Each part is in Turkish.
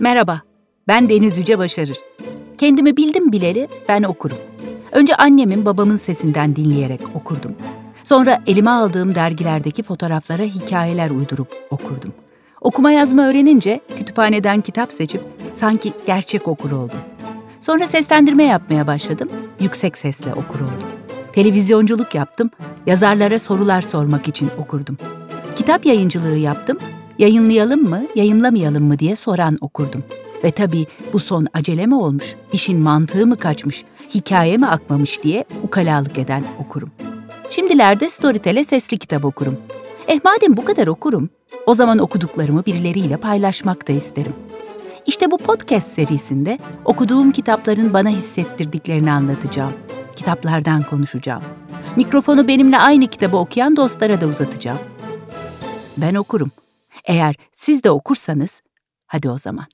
Merhaba, ben Deniz Yüce Başarır. Kendimi bildim bileli ben okurum. Önce annemin babamın sesinden dinleyerek okurdum. Sonra elime aldığım dergilerdeki fotoğraflara hikayeler uydurup okurdum. Okuma yazma öğrenince kütüphaneden kitap seçip sanki gerçek okur oldum. Sonra seslendirme yapmaya başladım, yüksek sesle okur oldum. Televizyonculuk yaptım, yazarlara sorular sormak için okurdum. Kitap yayıncılığı yaptım, yayınlayalım mı, yayınlamayalım mı diye soran okurdum. Ve tabii bu son acele mi olmuş, işin mantığı mı kaçmış, hikaye mi akmamış diye ukalalık eden okurum. Şimdilerde Storytel'e sesli kitap okurum. Eh madem bu kadar okurum, o zaman okuduklarımı birileriyle paylaşmak da isterim. İşte bu podcast serisinde okuduğum kitapların bana hissettirdiklerini anlatacağım. Kitaplardan konuşacağım. Mikrofonu benimle aynı kitabı okuyan dostlara da uzatacağım. Ben okurum. Eğer siz de okursanız, hadi o zaman.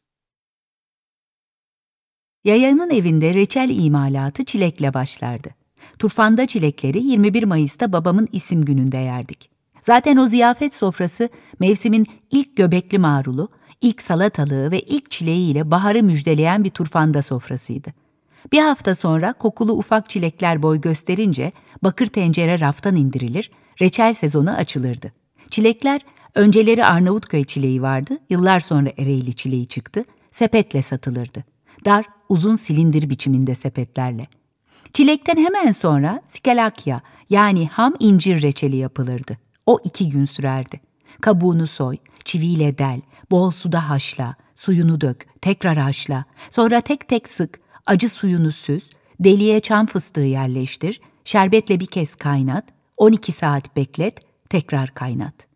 Yayanın evinde reçel imalatı çilekle başlardı. Turfanda çilekleri 21 Mayıs'ta babamın isim gününde yerdik. Zaten o ziyafet sofrası mevsimin ilk göbekli marulu, ilk salatalığı ve ilk çileğiyle baharı müjdeleyen bir turfanda sofrasıydı. Bir hafta sonra kokulu ufak çilekler boy gösterince bakır tencere raftan indirilir, reçel sezonu açılırdı. Çilekler önceleri Arnavutköy çileği vardı, yıllar sonra Ereğli çileği çıktı, sepetle satılırdı. Dar, uzun silindir biçiminde sepetlerle. Çilekten hemen sonra skalakya yani ham incir reçeli yapılırdı. O iki gün sürerdi. Kabuğunu soy, çiviyle del, bol suda haşla, suyunu dök, tekrar haşla, sonra tek tek sık, acı suyunu süz, deliğe çam fıstığı yerleştir, şerbetle bir kez kaynat, 12 saat beklet, tekrar kaynat.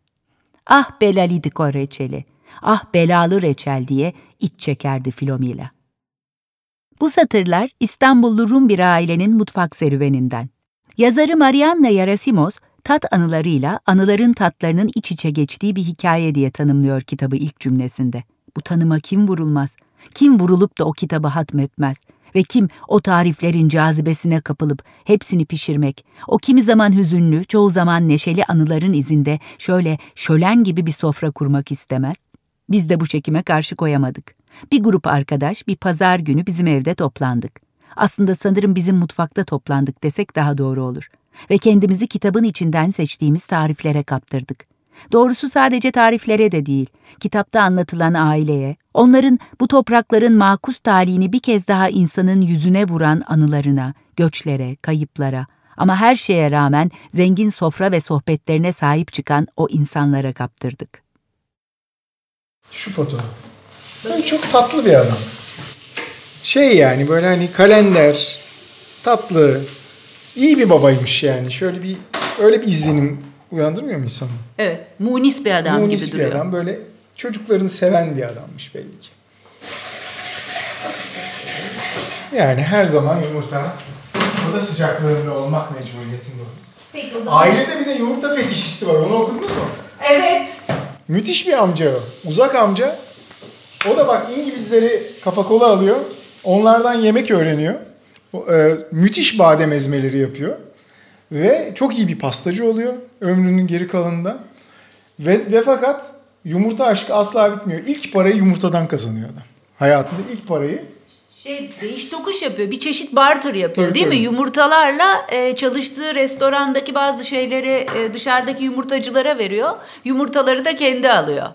Ah belalidik o reçeli, ah belalı reçel diye iç çekerdi Filomila. Bu satırlar İstanbullu Rum bir ailenin mutfak serüveninden. Yazarı Marianna Yarasimos, tat anılarıyla anıların tatlarının iç içe geçtiği bir hikaye diye tanımlıyor kitabı ilk cümlesinde. Bu tanıma kim vurulmaz? Kim vurulup da o kitabı hatmetmez? Ve kim o tariflerin cazibesine kapılıp hepsini pişirmek, o kimi zaman hüzünlü, çoğu zaman neşeli anıların izinde şöyle şölen gibi bir sofra kurmak istemez? Biz de bu çekime karşı koyamadık. Bir grup arkadaş bir pazar günü bizim evde toplandık. Aslında sanırım bizim mutfakta toplandık desek daha doğru olur. Ve kendimizi kitabın içinden seçtiğimiz tariflere kaptırdık. Doğrusu sadece tariflere de değil, kitapta anlatılan aileye, onların bu toprakların makus talihini bir kez daha insanın yüzüne vuran anılarına, göçlere, kayıplara ama her şeye rağmen zengin sofra ve sohbetlerine sahip çıkan o insanlara kaptırdık. Şu fotoğraf. Böyle çok tatlı bir adam. Şey yani böyle hani kalender, tatlı, iyi bir babaymış yani. Şöyle bir öyle bir izlenim uyandırmıyor mu insanı? Evet, munis bir adam Munis gibi bir duruyor. adam böyle çocuklarını seven bir adammış belli ki. Yani her zaman yumurta oda sıcaklığında olmak mecburiyetinde olur. Peki o zaman. Ailede bir de yumurta fetişisti var. Onu okudunuz mu? Evet. Müthiş bir amca o. Uzak amca. O da bak İngilizleri kafa kola alıyor. Onlardan yemek öğreniyor. O, e, müthiş badem ezmeleri yapıyor. Ve çok iyi bir pastacı oluyor ömrünün geri kalanında. Ve, ve fakat yumurta aşkı asla bitmiyor. İlk parayı yumurtadan kazanıyor adam. Hayatında ilk parayı. Şey değiş tokuş yapıyor. Bir çeşit barter yapıyor Tabii, değil tabii. mi? Yumurtalarla e, çalıştığı restorandaki bazı şeyleri e, dışarıdaki yumurtacılara veriyor. Yumurtaları da kendi alıyor.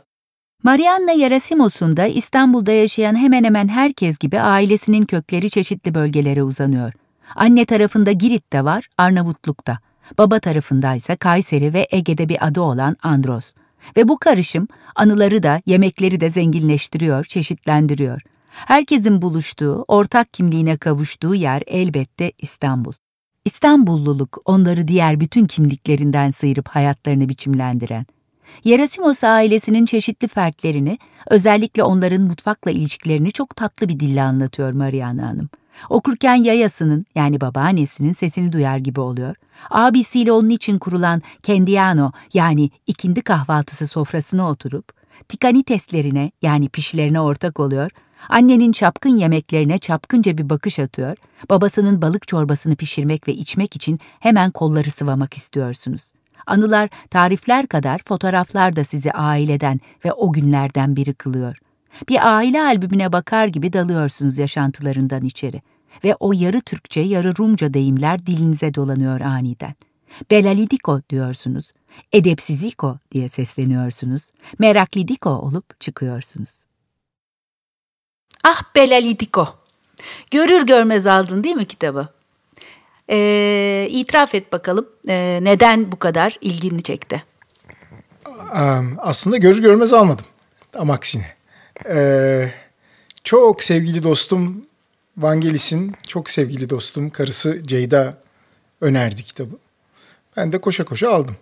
Marianna Yarasimos'un da İstanbul'da yaşayan hemen hemen herkes gibi ailesinin kökleri çeşitli bölgelere uzanıyor. Anne tarafında Girit'te var, Arnavutluk'ta. Baba tarafında ise Kayseri ve Ege'de bir adı olan Andros. Ve bu karışım anıları da yemekleri de zenginleştiriyor, çeşitlendiriyor. Herkesin buluştuğu, ortak kimliğine kavuştuğu yer elbette İstanbul. İstanbulluluk onları diğer bütün kimliklerinden sıyırıp hayatlarını biçimlendiren. Yerasimos ailesinin çeşitli fertlerini, özellikle onların mutfakla ilişkilerini çok tatlı bir dille anlatıyor Mariana Hanım. Okurken yayasının yani babaannesinin sesini duyar gibi oluyor. Abisiyle onun için kurulan kendiano yani ikindi kahvaltısı sofrasına oturup tikaniteslerine yani pişilerine ortak oluyor. Annenin çapkın yemeklerine çapkınca bir bakış atıyor. Babasının balık çorbasını pişirmek ve içmek için hemen kolları sıvamak istiyorsunuz. Anılar, tarifler kadar fotoğraflar da sizi aileden ve o günlerden biri kılıyor. Bir aile albümüne bakar gibi dalıyorsunuz yaşantılarından içeri. Ve o yarı Türkçe, yarı Rumca deyimler dilinize dolanıyor aniden. Belalidiko diyorsunuz, edepsiziko diye sesleniyorsunuz, meraklidiko olup çıkıyorsunuz. Ah Belalidiko! Görür görmez aldın değil mi kitabı? Ee, itiraf et bakalım ee, neden bu kadar ilgini çekti? Aslında görür görmez almadım. Tam aksine. Ee, çok sevgili dostum Vangelis'in çok sevgili dostum karısı Ceyda önerdi kitabı. Ben de koşa koşa aldım.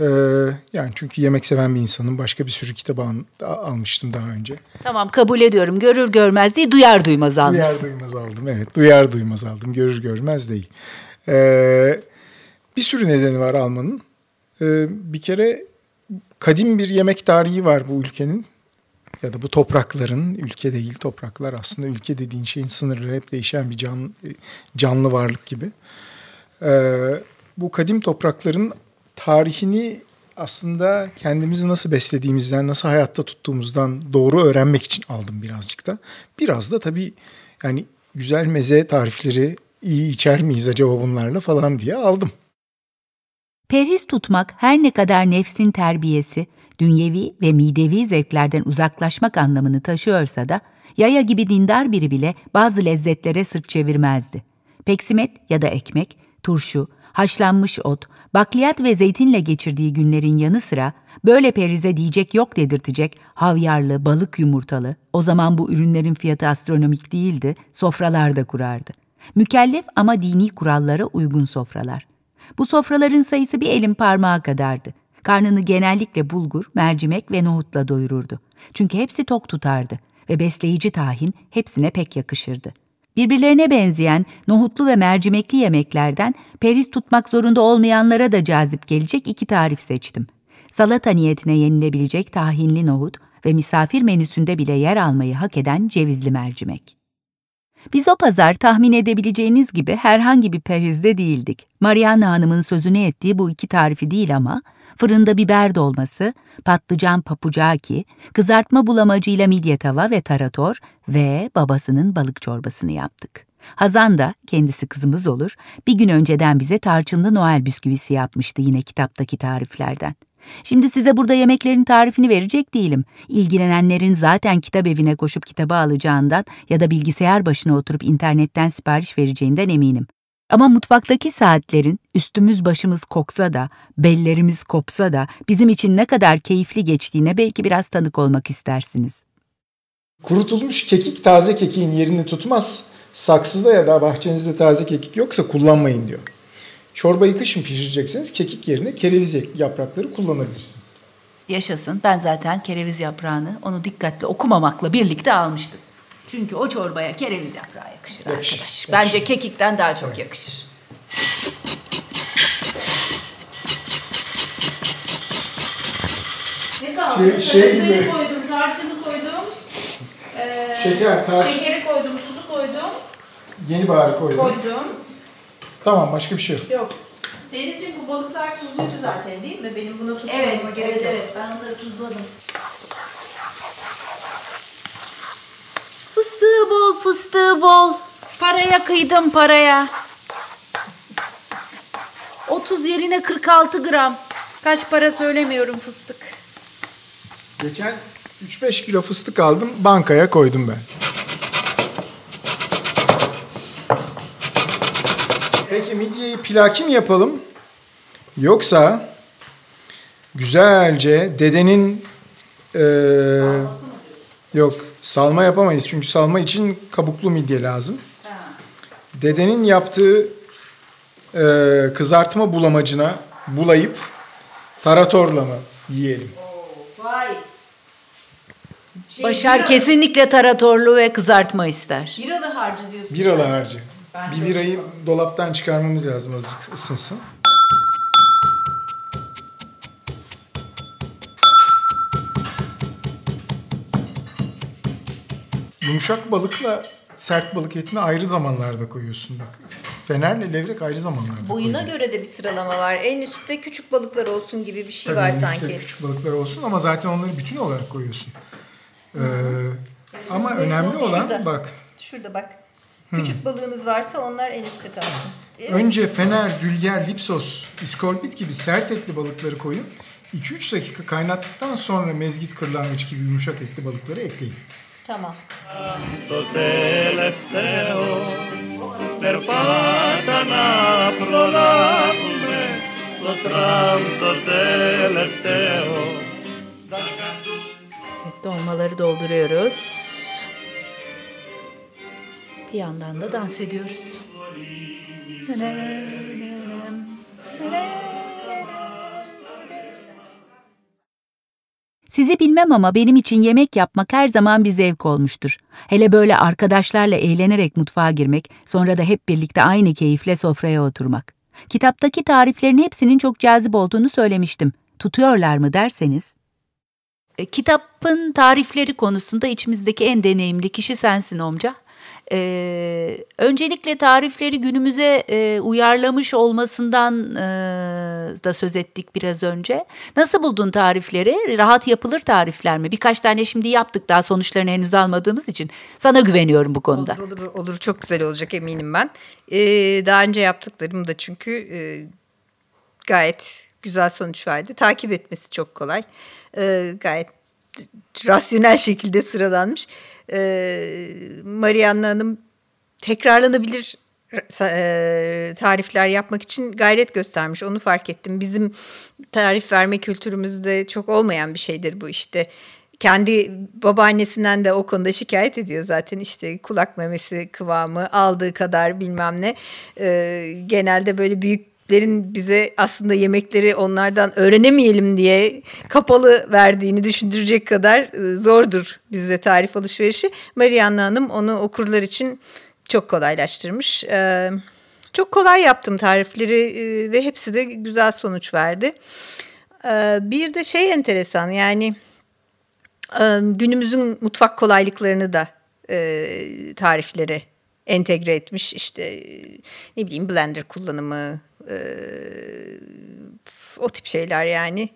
Ee, yani çünkü yemek seven bir insanın başka bir sürü kitabı al, almıştım daha önce. Tamam kabul ediyorum. Görür görmez değil, duyar duymaz almışsın. Duyar duymaz aldım evet. Duyar duymaz aldım. Görür görmez değil. Ee, bir sürü nedeni var almanın. Ee, bir kere kadim bir yemek tarihi var bu ülkenin ya da bu toprakların ülke değil topraklar aslında ülke dediğin şeyin sınırları hep değişen bir can, canlı varlık gibi. Ee, bu kadim toprakların tarihini aslında kendimizi nasıl beslediğimizden, nasıl hayatta tuttuğumuzdan doğru öğrenmek için aldım birazcık da. Biraz da tabii yani güzel meze tarifleri iyi içer miyiz acaba bunlarla falan diye aldım. Perhiz tutmak her ne kadar nefsin terbiyesi, dünyevi ve midevi zevklerden uzaklaşmak anlamını taşıyorsa da yaya gibi dindar biri bile bazı lezzetlere sırt çevirmezdi. Peksimet ya da ekmek, turşu, haşlanmış ot, bakliyat ve zeytinle geçirdiği günlerin yanı sıra böyle perize diyecek yok dedirtecek havyarlı, balık yumurtalı, o zaman bu ürünlerin fiyatı astronomik değildi, sofralarda kurardı. Mükellef ama dini kurallara uygun sofralar. Bu sofraların sayısı bir elin parmağı kadardı. Karnını genellikle bulgur, mercimek ve nohutla doyururdu. Çünkü hepsi tok tutardı ve besleyici tahin hepsine pek yakışırdı. Birbirlerine benzeyen nohutlu ve mercimekli yemeklerden periz tutmak zorunda olmayanlara da cazip gelecek iki tarif seçtim. Salata niyetine yenilebilecek tahinli nohut ve misafir menüsünde bile yer almayı hak eden cevizli mercimek. Biz o pazar tahmin edebileceğiniz gibi herhangi bir perizde değildik. Mariana Hanım'ın sözünü ettiği bu iki tarifi değil ama fırında biber dolması, patlıcan papucaki, kızartma bulamacıyla midye tava ve tarator ve babasının balık çorbasını yaptık. Hazan da, kendisi kızımız olur, bir gün önceden bize tarçınlı Noel bisküvisi yapmıştı yine kitaptaki tariflerden. Şimdi size burada yemeklerin tarifini verecek değilim. İlgilenenlerin zaten kitap evine koşup kitabı alacağından ya da bilgisayar başına oturup internetten sipariş vereceğinden eminim. Ama mutfaktaki saatlerin üstümüz başımız koksa da, bellerimiz kopsa da bizim için ne kadar keyifli geçtiğine belki biraz tanık olmak istersiniz. Kurutulmuş kekik taze kekiğin yerini tutmaz. Saksıda ya da bahçenizde taze kekik yoksa kullanmayın diyor. Çorbayı kışın pişirecekseniz kekik yerine kereviz yaprakları kullanabilirsiniz. Yaşasın. Ben zaten kereviz yaprağını onu dikkatli okumamakla birlikte almıştım. Çünkü o çorbaya kereviz yaprağı yakışır, yakışır arkadaş. Yakışır. Bence kekikten daha çok evet. yakışır. Ne kaldı? Şey, şey gibi. koydum, tarçını koydum. Ee, Şeker, tarçın. Şekeri koydum, tuzu koydum. Yeni bahar koydum. Koydum. Tamam başka bir şey yok. Yok. Denizciğim bu balıklar tuzluydu zaten değil mi? Benim buna tuz evet, gerek evet, yok. Evet, ben onları tuzladım. Fıstığı bol, fıstığı bol. Paraya kıydım paraya. 30 yerine 46 gram. Kaç para söylemiyorum fıstık. Geçen 3-5 kilo fıstık aldım, bankaya koydum ben. Peki midyeyi pilaki mi yapalım? Yoksa güzelce dedenin e, yok salma yapamayız çünkü salma için kabuklu midye lazım. Dedenin yaptığı e, kızartma bulamacına bulayıp taratorla mı yiyelim? vay. Şey, Başar bira, kesinlikle taratorlu ve kızartma ister. Biralı harcı diyorsun. Biralı harcı. Ben bir birayı dolaptan çıkarmamız lazım azıcık ısınsın. Yumuşak balıkla sert balık etini ayrı zamanlarda koyuyorsun bak. Fenerle levrek ayrı zamanlarda Boyuna koyuyor. göre de bir sıralama var. En üstte küçük balıklar olsun gibi bir şey Tabii var en sanki. küçük balıklar olsun ama zaten onları bütün olarak koyuyorsun. Ee, ama önemli olan Şurada. bak Şurada bak. Küçük balığınız varsa onlar en üstte kalsın. Evet. önce fener, dülger, lipsos, iskolpit gibi sert etli balıkları koyun. 2-3 dakika kaynattıktan sonra mezgit kırlangıç gibi yumuşak etli balıkları ekleyin. Tamam. Evet, dolmaları dolduruyoruz. Bir yandan da dans ediyoruz. Tadam. Sizi bilmem ama benim için yemek yapmak her zaman bir zevk olmuştur. Hele böyle arkadaşlarla eğlenerek mutfağa girmek, sonra da hep birlikte aynı keyifle sofraya oturmak. Kitaptaki tariflerin hepsinin çok cazip olduğunu söylemiştim. Tutuyorlar mı derseniz? E, Kitabın tarifleri konusunda içimizdeki en deneyimli kişi sensin Omca. Ee, öncelikle tarifleri günümüze e, uyarlamış olmasından e, da söz ettik biraz önce. Nasıl buldun tarifleri? Rahat yapılır tarifler mi? Birkaç tane şimdi yaptık daha sonuçlarını henüz almadığımız için. Sana güveniyorum bu konuda. Olur olur olur çok güzel olacak eminim ben. Ee, daha önce yaptıklarım da çünkü e, gayet güzel sonuç verdi. Takip etmesi çok kolay. Ee, gayet rasyonel şekilde sıralanmış. Ee, Marianna Hanım tekrarlanabilir e, tarifler yapmak için gayret göstermiş. Onu fark ettim. Bizim tarif verme kültürümüzde çok olmayan bir şeydir bu işte. Kendi babaannesinden de o konuda şikayet ediyor zaten işte kulak memesi kıvamı aldığı kadar bilmem ne. Ee, genelde böyle büyüklerin bize aslında yemekleri onlardan öğrenemeyelim diye kapalı verdiğini düşündürecek kadar e, zordur bizde tarif alışverişi. Marianna Hanım onu okurlar için çok kolaylaştırmış. Ee, çok kolay yaptım tarifleri e, ve hepsi de güzel sonuç verdi. Bir de şey enteresan yani e, günümüzün mutfak kolaylıklarını da e, tariflere entegre etmiş. İşte e, ne bileyim blender kullanımı, e, o tip şeyler yani.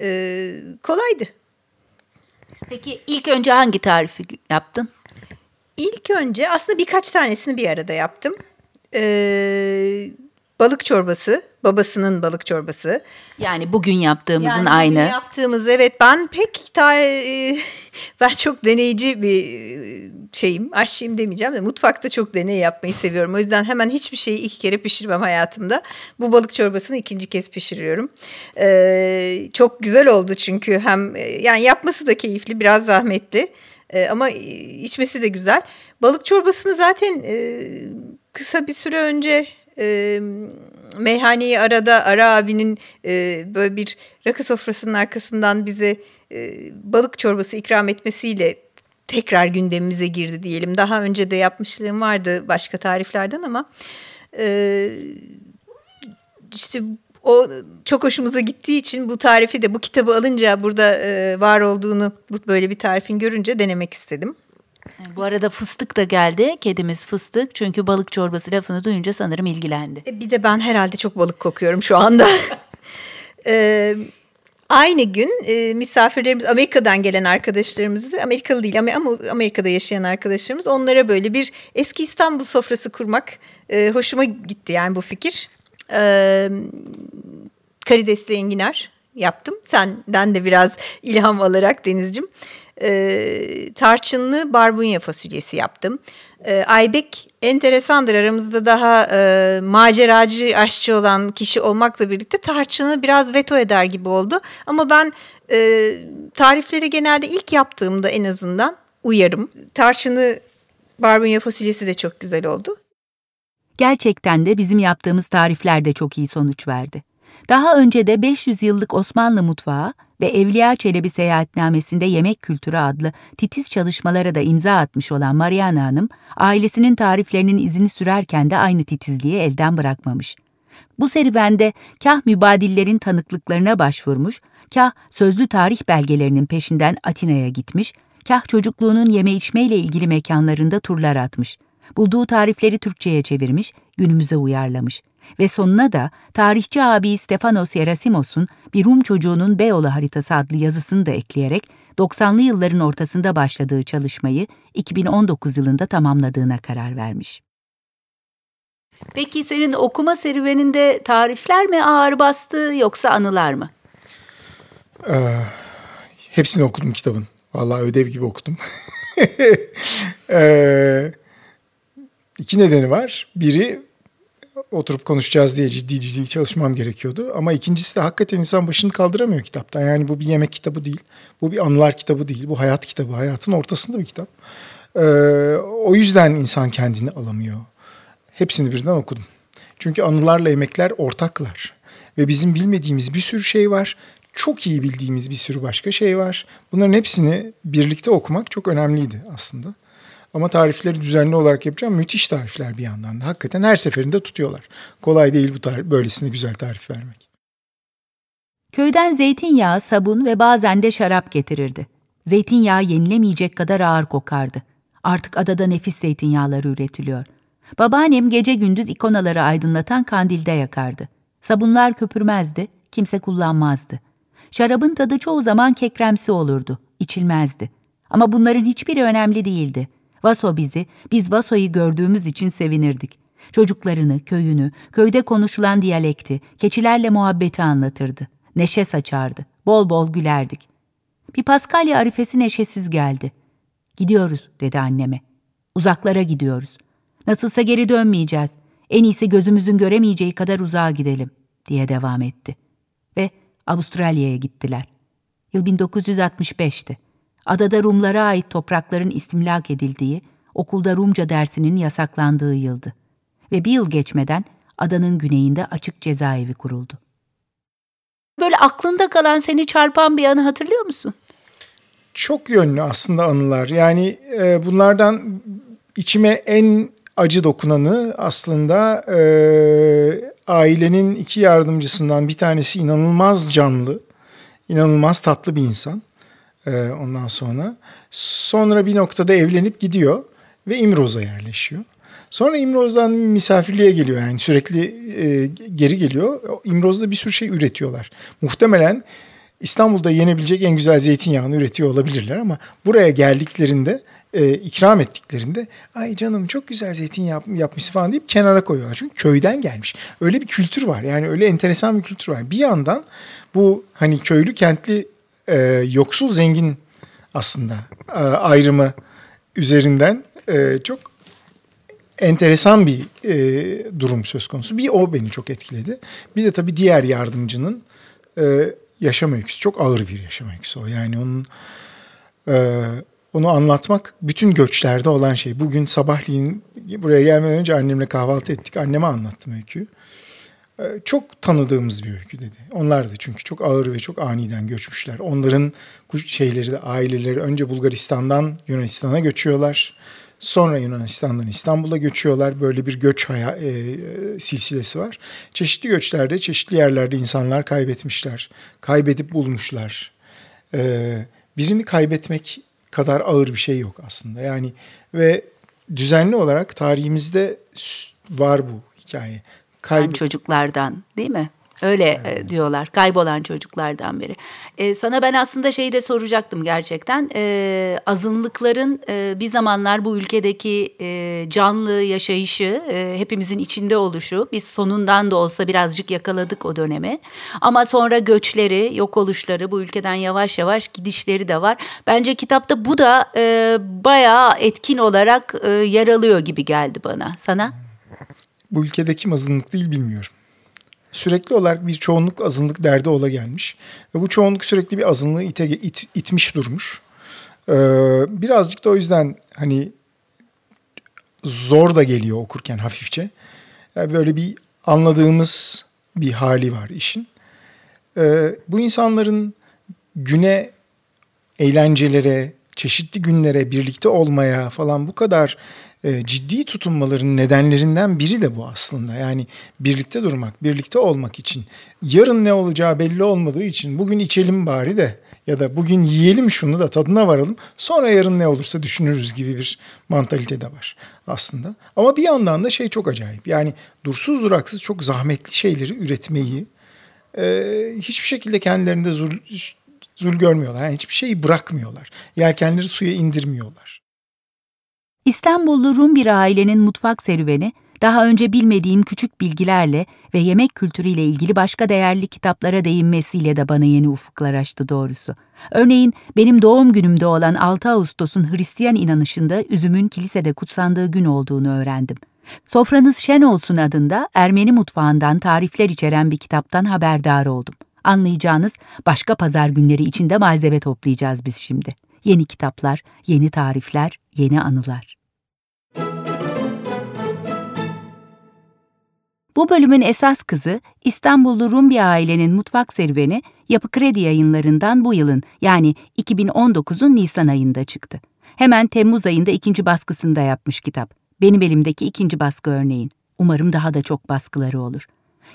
E, kolaydı. Peki ilk önce hangi tarifi yaptın? İlk önce aslında birkaç tanesini bir arada yaptım. Ee, balık çorbası, babasının balık çorbası. Yani bugün yaptığımızın Yani aynı. bugün yaptığımız evet ben pek e, ben çok deneyici bir e, şeyim aşçıyım demeyeceğim de mutfakta çok deney yapmayı seviyorum. O yüzden hemen hiçbir şeyi iki kere pişirmem hayatımda. Bu balık çorbasını ikinci kez pişiriyorum. Ee, çok güzel oldu çünkü hem e, yani yapması da keyifli biraz zahmetli. Ee, ama içmesi de güzel. Balık çorbasını zaten e, kısa bir süre önce e, meyhaneyi arada Ara abinin e, böyle bir rakı sofrasının arkasından bize e, balık çorbası ikram etmesiyle tekrar gündemimize girdi diyelim. Daha önce de yapmışlığım vardı başka tariflerden ama e, işte o çok hoşumuza gittiği için bu tarifi de bu kitabı alınca burada e, var olduğunu bu böyle bir tarifin görünce denemek istedim. Bu arada fıstık da geldi. Kedimiz fıstık. Çünkü balık çorbası lafını duyunca sanırım ilgilendi. E, bir de ben herhalde çok balık kokuyorum şu anda. e, aynı gün e, misafirlerimiz Amerika'dan gelen arkadaşlarımız da Amerikalı değil ama, Amerika'da yaşayan arkadaşlarımız onlara böyle bir eski İstanbul sofrası kurmak e, hoşuma gitti yani bu fikir. E, karidesli enginar yaptım. Senden de biraz ilham alarak Deniz'cim. E, tarçınlı barbunya fasulyesi yaptım. E, Aybek enteresandır aramızda daha e, maceracı aşçı olan kişi olmakla birlikte tarçını biraz veto eder gibi oldu. Ama ben e, tarifleri genelde ilk yaptığımda en azından uyarım. Tarçını barbunya fasulyesi de çok güzel oldu. Gerçekten de bizim yaptığımız tarifler de çok iyi sonuç verdi. Daha önce de 500 yıllık Osmanlı mutfağı ve Evliya Çelebi seyahatnamesinde yemek kültürü adlı titiz çalışmalara da imza atmış olan Mariana Hanım, ailesinin tariflerinin izini sürerken de aynı titizliği elden bırakmamış. Bu serüvende kah mübadillerin tanıklıklarına başvurmuş, kah sözlü tarih belgelerinin peşinden Atina'ya gitmiş, kah çocukluğunun yeme içmeyle ilgili mekanlarında turlar atmış. Bulduğu tarifleri Türkçe'ye çevirmiş, günümüze uyarlamış ve sonuna da tarihçi abi Stefanos Yerasimos'un Bir Rum Çocuğunun Beyoğlu Haritası adlı yazısını da ekleyerek 90'lı yılların ortasında başladığı çalışmayı 2019 yılında tamamladığına karar vermiş. Peki senin okuma serüveninde tarifler mi ağır bastı yoksa anılar mı? Hepsini okudum kitabın. Vallahi ödev gibi okudum. ee, iki nedeni var. Biri oturup konuşacağız diye ciddi ciddi çalışmam gerekiyordu. Ama ikincisi de hakikaten insan başını kaldıramıyor kitaptan. Yani bu bir yemek kitabı değil. Bu bir anılar kitabı değil. Bu hayat kitabı. Hayatın ortasında bir kitap. Ee, o yüzden insan kendini alamıyor. Hepsini birden okudum. Çünkü anılarla yemekler ortaklar. Ve bizim bilmediğimiz bir sürü şey var. Çok iyi bildiğimiz bir sürü başka şey var. Bunların hepsini birlikte okumak çok önemliydi aslında. Ama tarifleri düzenli olarak yapacağım. Müthiş tarifler bir yandan da. Hakikaten her seferinde tutuyorlar. Kolay değil bu tarif, böylesine güzel tarif vermek. Köyden zeytinyağı, sabun ve bazen de şarap getirirdi. Zeytinyağı yenilemeyecek kadar ağır kokardı. Artık adada nefis zeytinyağları üretiliyor. Babaannem gece gündüz ikonaları aydınlatan kandilde yakardı. Sabunlar köpürmezdi, kimse kullanmazdı. Şarabın tadı çoğu zaman kekremsi olurdu, içilmezdi. Ama bunların hiçbiri önemli değildi. Vaso bizi, biz Vaso'yu gördüğümüz için sevinirdik. Çocuklarını, köyünü, köyde konuşulan diyalekti, keçilerle muhabbeti anlatırdı. Neşe saçardı, bol bol gülerdik. Bir Paskalya arifesi neşesiz geldi. Gidiyoruz, dedi anneme. Uzaklara gidiyoruz. Nasılsa geri dönmeyeceğiz. En iyisi gözümüzün göremeyeceği kadar uzağa gidelim, diye devam etti. Ve Avustralya'ya gittiler. Yıl 1965'ti. Adada Rumlara ait toprakların istimlak edildiği, okulda Rumca dersinin yasaklandığı yıldı. Ve bir yıl geçmeden adanın güneyinde açık cezaevi kuruldu. Böyle aklında kalan seni çarpan bir anı hatırlıyor musun? Çok yönlü aslında anılar. Yani e, bunlardan içime en acı dokunanı aslında e, ailenin iki yardımcısından bir tanesi inanılmaz canlı, inanılmaz tatlı bir insan. E, ondan sonra sonra bir noktada evlenip gidiyor ve İmroz'a yerleşiyor. Sonra İmroz'dan misafirliğe geliyor yani sürekli e, geri geliyor. İmroz'da bir sürü şey üretiyorlar. Muhtemelen İstanbul'da yenebilecek en güzel zeytinyağını üretiyor olabilirler ama buraya geldiklerinde e, ikram ettiklerinde ay canım çok güzel zeytin yap, yapmış falan deyip kenara koyuyorlar. Çünkü köyden gelmiş. Öyle bir kültür var yani öyle enteresan bir kültür var. Bir yandan bu hani köylü kentli e, yoksul zengin aslında e, ayrımı üzerinden e, çok enteresan bir e, durum söz konusu. Bir o beni çok etkiledi. Bir de tabii diğer yardımcının e, yaşam öyküsü. Çok ağır bir yaşam öyküsü o. Yani onun e, onu anlatmak bütün göçlerde olan şey. Bugün sabahleyin buraya gelmeden önce annemle kahvaltı ettik. Anneme anlattım öyküyü. E, çok tanıdığımız bir öykü dedi. Onlar da çünkü çok ağır ve çok aniden göçmüşler. Onların şeyleri de aileleri önce Bulgaristan'dan Yunanistan'a göçüyorlar. Sonra Yunanistan'dan İstanbul'a göçüyorlar. Böyle bir göç haya, e, e, silsilesi var. Çeşitli göçlerde, çeşitli yerlerde insanlar kaybetmişler. Kaybedip bulmuşlar. E, birini kaybetmek kadar ağır bir şey yok aslında. Yani ve düzenli olarak tarihimizde var bu hikaye. Kayb- çocuklardan değil mi? Öyle evet. diyorlar kaybolan çocuklardan biri. Ee, sana ben aslında şeyi de soracaktım gerçekten. Ee, azınlıkların e, bir zamanlar bu ülkedeki e, canlı yaşayışı, e, hepimizin içinde oluşu. Biz sonundan da olsa birazcık yakaladık o dönemi. Ama sonra göçleri, yok oluşları, bu ülkeden yavaş yavaş gidişleri de var. Bence kitapta bu da e, bayağı etkin olarak e, yer alıyor gibi geldi bana. Sana? Bu ülkedeki azınlık değil bilmiyorum sürekli olarak bir çoğunluk azınlık derdi ola gelmiş. Ve bu çoğunluk sürekli bir azınlığı ite, it, itmiş durmuş. Ee, birazcık da o yüzden hani zor da geliyor okurken hafifçe. Yani böyle bir anladığımız bir hali var işin. Ee, bu insanların güne, eğlencelere, çeşitli günlere birlikte olmaya falan bu kadar e, ciddi tutunmaların nedenlerinden biri de bu aslında. Yani birlikte durmak, birlikte olmak için. Yarın ne olacağı belli olmadığı için bugün içelim bari de ya da bugün yiyelim şunu da tadına varalım. Sonra yarın ne olursa düşünürüz gibi bir mantalite de var aslında. Ama bir yandan da şey çok acayip. Yani dursuz duraksız çok zahmetli şeyleri üretmeyi e, hiçbir şekilde kendilerinde zor, zul görmüyorlar. Yani hiçbir şeyi bırakmıyorlar. Yelkenleri suya indirmiyorlar. İstanbullu Rum bir ailenin mutfak serüveni, daha önce bilmediğim küçük bilgilerle ve yemek kültürüyle ilgili başka değerli kitaplara değinmesiyle de bana yeni ufuklar açtı doğrusu. Örneğin benim doğum günümde olan 6 Ağustos'un Hristiyan inanışında üzümün kilisede kutsandığı gün olduğunu öğrendim. Sofranız Şen olsun adında Ermeni mutfağından tarifler içeren bir kitaptan haberdar oldum. Anlayacağınız başka pazar günleri içinde malzeme toplayacağız biz şimdi. Yeni kitaplar, yeni tarifler, yeni anılar. Bu bölümün esas kızı İstanbullu Rum bir ailenin mutfak serüveni Yapı Kredi yayınlarından bu yılın yani 2019'un Nisan ayında çıktı. Hemen Temmuz ayında ikinci baskısında yapmış kitap. Benim elimdeki ikinci baskı örneğin. Umarım daha da çok baskıları olur.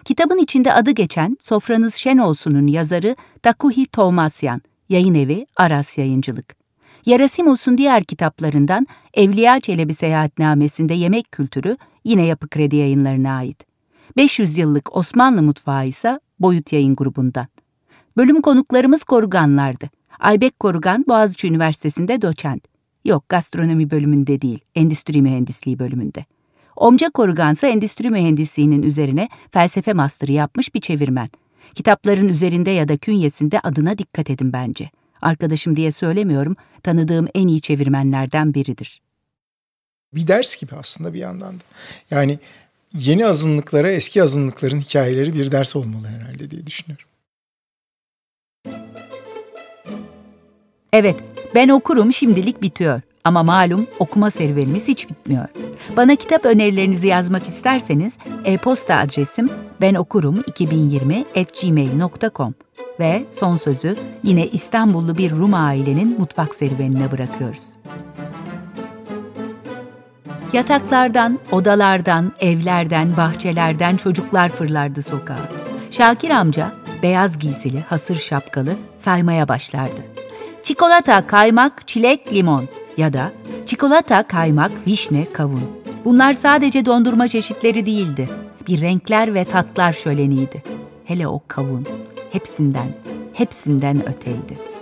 Kitabın içinde adı geçen Sofranız Şen Olsun'un yazarı Takuhi Tomasyan, yayın evi Aras Yayıncılık. Yarasimos'un diğer kitaplarından Evliya Çelebi Seyahatnamesi'nde yemek kültürü yine Yapı Kredi yayınlarına ait. 500 yıllık Osmanlı mutfağı ise Boyut Yayın grubundan. Bölüm konuklarımız koruganlardı. Aybek Korugan Boğaziçi Üniversitesi'nde doçent. Yok gastronomi bölümünde değil, endüstri mühendisliği bölümünde. Omca Korugan ise endüstri mühendisliğinin üzerine felsefe master'ı yapmış bir çevirmen. Kitapların üzerinde ya da künyesinde adına dikkat edin bence. Arkadaşım diye söylemiyorum, tanıdığım en iyi çevirmenlerden biridir. Bir ders gibi aslında bir yandan da. Yani yeni azınlıklara eski azınlıkların hikayeleri bir ders olmalı herhalde diye düşünüyorum. Evet, ben okurum şimdilik bitiyor. Ama malum okuma serüvenimiz hiç bitmiyor. Bana kitap önerilerinizi yazmak isterseniz e-posta adresim benokurum2020@gmail.com ve son sözü yine İstanbullu bir Rum ailenin mutfak serüvenine bırakıyoruz. Yataklardan, odalardan, evlerden, bahçelerden çocuklar fırlardı sokağa. Şakir amca beyaz giysili, hasır şapkalı saymaya başlardı. Çikolata, kaymak, çilek, limon ya da çikolata, kaymak, vişne, kavun. Bunlar sadece dondurma çeşitleri değildi. Bir renkler ve tatlar şöleniydi. Hele o kavun hepsinden, hepsinden öteydi.''